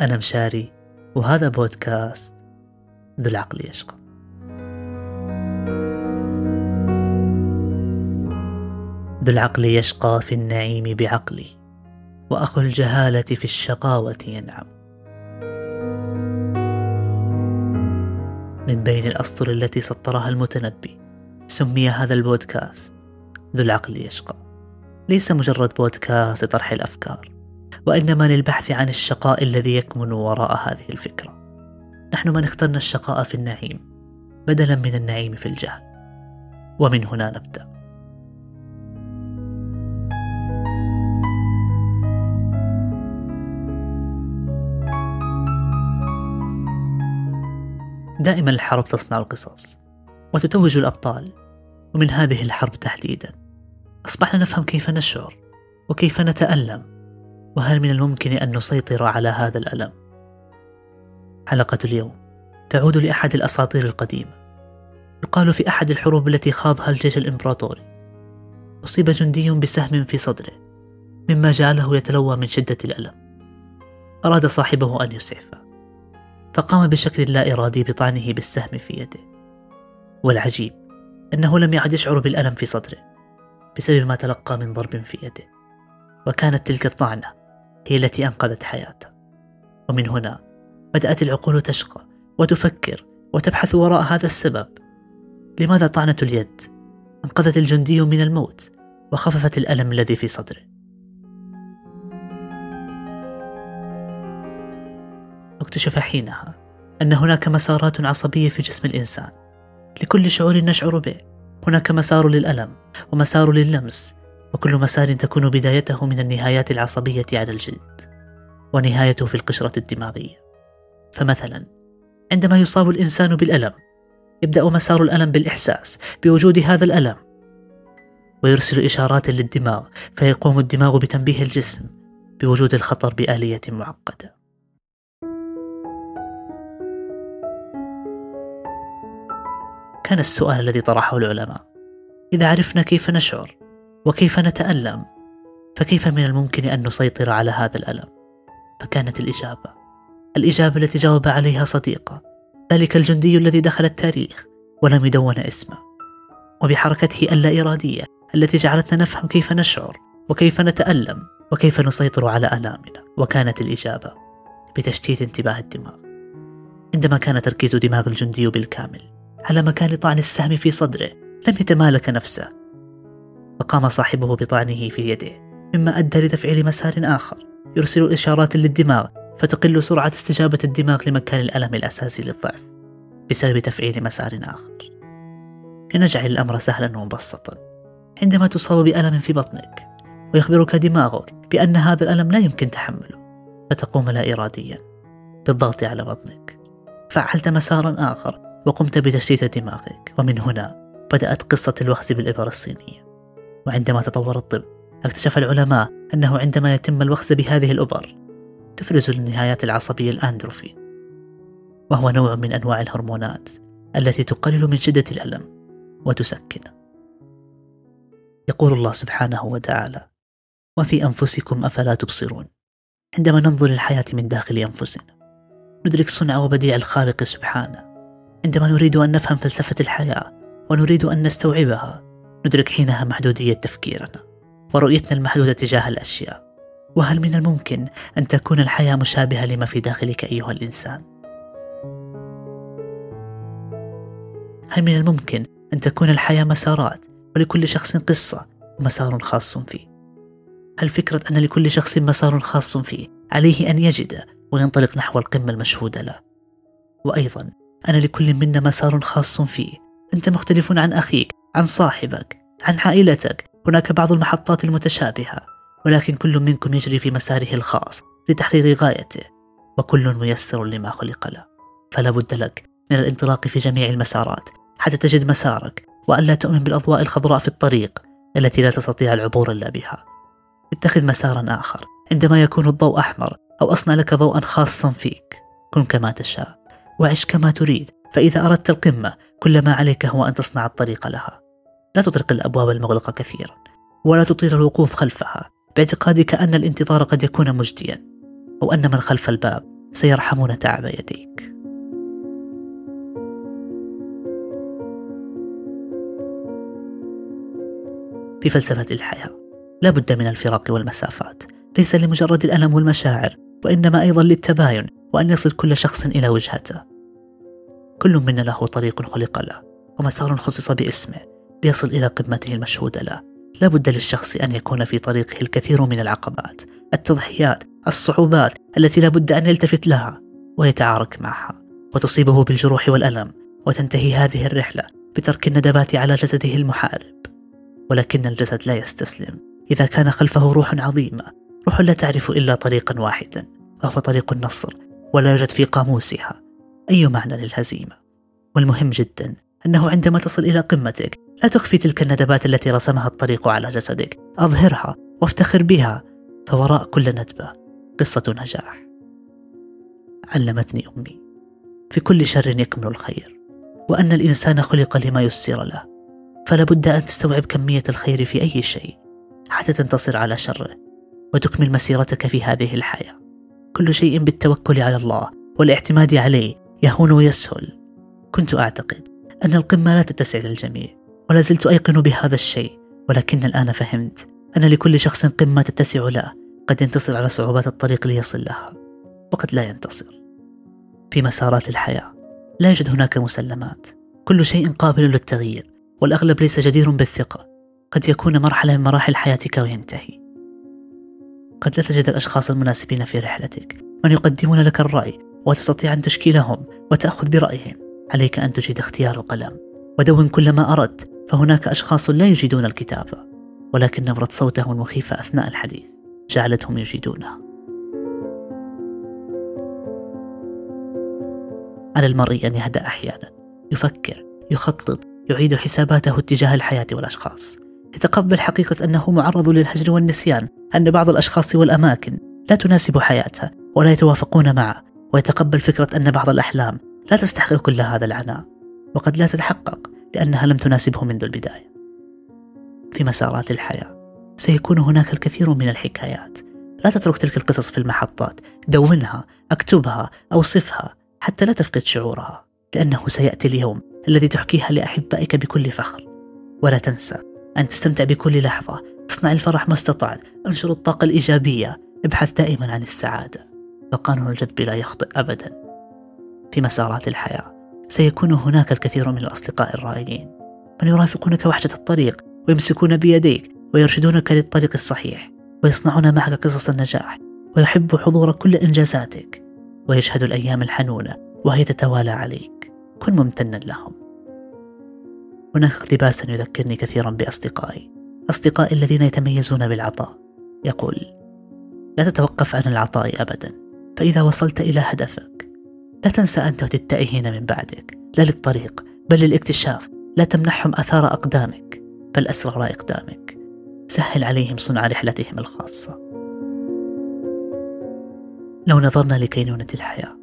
أنا مشاري وهذا بودكاست ذو العقل يشقى. ذو العقل يشقى في النعيم بعقله وأخو الجهالة في الشقاوة ينعم. من بين الأسطر التي سطرها المتنبي سمي هذا البودكاست ذو العقل يشقى. ليس مجرد بودكاست لطرح الأفكار وإنما للبحث عن الشقاء الذي يكمن وراء هذه الفكرة. نحن من اخترنا الشقاء في النعيم بدلا من النعيم في الجهل. ومن هنا نبدأ. دائما الحرب تصنع القصص وتتوج الأبطال ومن هذه الحرب تحديدا. أصبحنا نفهم كيف نشعر وكيف نتألم وهل من الممكن أن نسيطر على هذا الألم؟ حلقة اليوم. تعود لأحد الأساطير القديمة. يقال في أحد الحروب التي خاضها الجيش الإمبراطوري. أصيب جندي بسهم في صدره مما جعله يتلوى من شدة الألم. أراد صاحبه أن يسعفه. فقام بشكل لا إرادي بطعنه بالسهم في يده. والعجيب أنه لم يعد يشعر بالألم في صدره بسبب ما تلقى من ضرب في يده. وكانت تلك الطعنة هي التي أنقذت حياته. ومن هنا بدأت العقول تشقى وتفكر وتبحث وراء هذا السبب. لماذا طعنة اليد؟ أنقذت الجندي من الموت وخففت الألم الذي في صدره. اكتشف حينها أن هناك مسارات عصبية في جسم الإنسان. لكل شعور نشعر به. هناك مسار للألم ومسار لللمس. وكل مسار تكون بدايته من النهايات العصبية على الجلد ونهايته في القشرة الدماغية. فمثلا عندما يصاب الإنسان بالألم يبدأ مسار الألم بالإحساس بوجود هذا الألم ويرسل إشارات للدماغ فيقوم الدماغ بتنبيه الجسم بوجود الخطر بآلية معقدة. كان السؤال الذي طرحه العلماء إذا عرفنا كيف نشعر وكيف نتألم؟ فكيف من الممكن أن نسيطر على هذا الألم؟ فكانت الإجابة. الإجابة التي جاوب عليها صديقه. ذلك الجندي الذي دخل التاريخ ولم يدون اسمه. وبحركته اللا إرادية التي جعلتنا نفهم كيف نشعر وكيف نتألم وكيف نسيطر على آلامنا. وكانت الإجابة بتشتيت انتباه الدماغ. عندما كان تركيز دماغ الجندي بالكامل على مكان طعن السهم في صدره لم يتمالك نفسه. فقام صاحبه بطعنه في يده مما أدى لتفعيل مسار آخر. يرسل إشارات للدماغ فتقل سرعة استجابة الدماغ لمكان الألم الأساسي للضعف بسبب تفعيل مسار آخر. لنجعل الأمر سهلا ومبسطا. عندما تصاب بألم في بطنك ويخبرك دماغك بأن هذا الألم لا يمكن تحمله فتقوم لا إراديا بالضغط على بطنك. فعلت مسارا آخر وقمت بتشتيت دماغك ومن هنا بدأت قصة الوخز بالإبر الصينية. وعندما تطور الطب اكتشف العلماء أنه عندما يتم الوخز بهذه الأبر تفرز النهايات العصبية الأندروفين. وهو نوع من أنواع الهرمونات التي تقلل من شدة الألم وتسكنه يقول الله سبحانه وتعالى وفي أنفسكم أفلا تبصرون؟ عندما ننظر للحياة من داخل أنفسنا ندرك صنع وبديع الخالق سبحانه. عندما نريد أن نفهم فلسفة الحياة ونريد أن نستوعبها ندرك حينها محدودية تفكيرنا ورؤيتنا المحدودة تجاه الأشياء وهل من الممكن أن تكون الحياة مشابهة لما في داخلك أيها الإنسان؟ هل من الممكن أن تكون الحياة مسارات ولكل شخص قصة ومسار خاص فيه؟ هل فكرة أن لكل شخص مسار خاص فيه عليه أن يجد وينطلق نحو القمة المشهودة له؟ وأيضا أن لكل منا مسار خاص فيه أنت مختلف عن أخيك عن صاحبك عن عائلتك. هناك بعض المحطات المتشابهة ولكن كل منكم يجري في مساره الخاص لتحقيق غايته وكل ميسر لما خلق له. فلا بد لك من الانطلاق في جميع المسارات حتى تجد مسارك وألا تؤمن بالأضواء الخضراء في الطريق التي لا تستطيع العبور إلا بها. اتخذ مسارا آخر عندما يكون الضوء أحمر أو أصنع لك ضوءا خاصا فيك. كن كما تشاء وعش كما تريد. فإذا أردت القمة كل ما عليك هو أن تصنع الطريق لها. لا تطرق الأبواب المغلقة كثيرا ولا تطيل الوقوف خلفها باعتقادك أن الانتظار قد يكون مجديا أو أن من خلف الباب سيرحمون تعب يديك. في فلسفة الحياة لا بد من الفراق والمسافات. ليس لمجرد الألم والمشاعر وإنما أيضا للتباين وأن يصل كل شخص إلى وجهته. كل منا له طريق خلق له ومسار خصص باسمه ليصل إلى قمته المشهودة له. لا بد للشخص أن يكون في طريقه الكثير من العقبات التضحيات الصعوبات التي لا بد أن يلتفت لها ويتعارك معها وتصيبه بالجروح والألم وتنتهي هذه الرحلة بترك الندبات على جسده المحارب. ولكن الجسد لا يستسلم. إذا كان خلفه روح عظيمة روح لا تعرف إلا طريقا واحدا وهو طريق النصر ولا يوجد في قاموسها. أي معنى للهزيمة؟ والمهم جدا أنه عندما تصل إلى قمتك لا تخفي تلك الندبات التي رسمها الطريق على جسدك. أظهرها وافتخر بها فوراء كل ندبة. قصة نجاح. علمتني أمي. في كل شر يكمل الخير وأن الإنسان خلق لما يسر له. فلا بد أن تستوعب كمية الخير في أي شيء حتى تنتصر على شره وتكمل مسيرتك في هذه الحياة. كل شيء بالتوكل على الله والاعتماد عليه يهون ويسهل. كنت أعتقد أن القمة لا تتسع للجميع ولا زلت أيقن بهذا الشيء ولكن الآن فهمت أن لكل شخص قمة تتسع له قد ينتصر على صعوبات الطريق ليصل لها وقد لا ينتصر. في مسارات الحياة لا يوجد هناك مسلمات. كل شيء قابل للتغيير والأغلب ليس جدير بالثقة. قد يكون مرحلة من مراحل حياتك وينتهي. قد لا تجد الأشخاص المناسبين في رحلتك. من يقدمون لك الرأي وتستطيع أن تشكيلهم وتأخذ برأيهم. عليك أن تجيد اختيار قلم ودون كل ما أردت فهناك أشخاص لا يجيدون الكتابة ولكن نبرة صوتهم المخيفة أثناء الحديث. جعلتهم يجيدونها على المرء أن يهدأ أحيانا. يفكر يخطط يعيد حساباته تجاه الحياة والأشخاص. يتقبل حقيقة أنه معرض للهجر والنسيان أن بعض الأشخاص والأماكن لا تناسب حياته ولا يتوافقون معه. ويتقبل فكرة أن بعض الأحلام لا تستحق كل هذا العناء وقد لا تتحقق لأنها لم تناسبه منذ البداية. في مسارات الحياة سيكون هناك الكثير من الحكايات. لا تترك تلك القصص في المحطات دونها اكتبها أوصفها حتى لا تفقد شعورها لأنه سيأتي اليوم الذي تحكيها لأحبائك بكل فخر. ولا تنسى أن تستمتع بكل لحظة. اصنع الفرح ما استطعت. انشر الطاقة الإيجابية. ابحث دائما عن السعادة. فقانون الجذب لا يخطئ ابدا. في مسارات الحياة سيكون هناك الكثير من الأصدقاء الرائعين من يرافقونك وحشه الطريق ويمسكون بيديك ويرشدونك للطريق الصحيح ويصنعون معك قصص النجاح ويحب حضور كل إنجازاتك. ويشهد الأيام الحنونة وهي تتوالى عليك. كن ممتنا لهم. هناك اقتباس يذكرني كثيرا بأصدقائي. أصدقائي الذين يتميزون بالعطاء. يقول لا تتوقف عن العطاء أبدا. فإذا وصلت إلى هدفك لا تنسى أن تهدي التائهين من بعدك لا للطريق بل للاكتشاف لا تمنحهم أثار أقدامك بل أسرار إقدامك. سهل عليهم صنع رحلتهم الخاصة. لو نظرنا لكينونة الحياة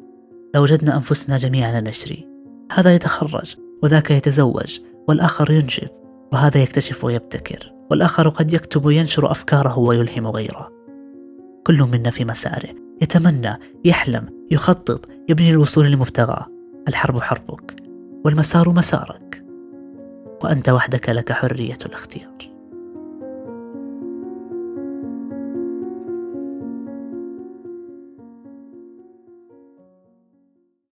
لوجدنا أنفسنا جميعا نشري. هذا يتخرج وذاك يتزوج والآخر ينجب وهذا يكتشف ويبتكر والآخر قد يكتب وينشر أفكاره ويلهم غيره. كل منا في مساره. يتمنى يحلم يخطط يبني الوصول لمبتغاه الحرب حربك والمسار مسارك وأنت وحدك لك حرية الاختيار.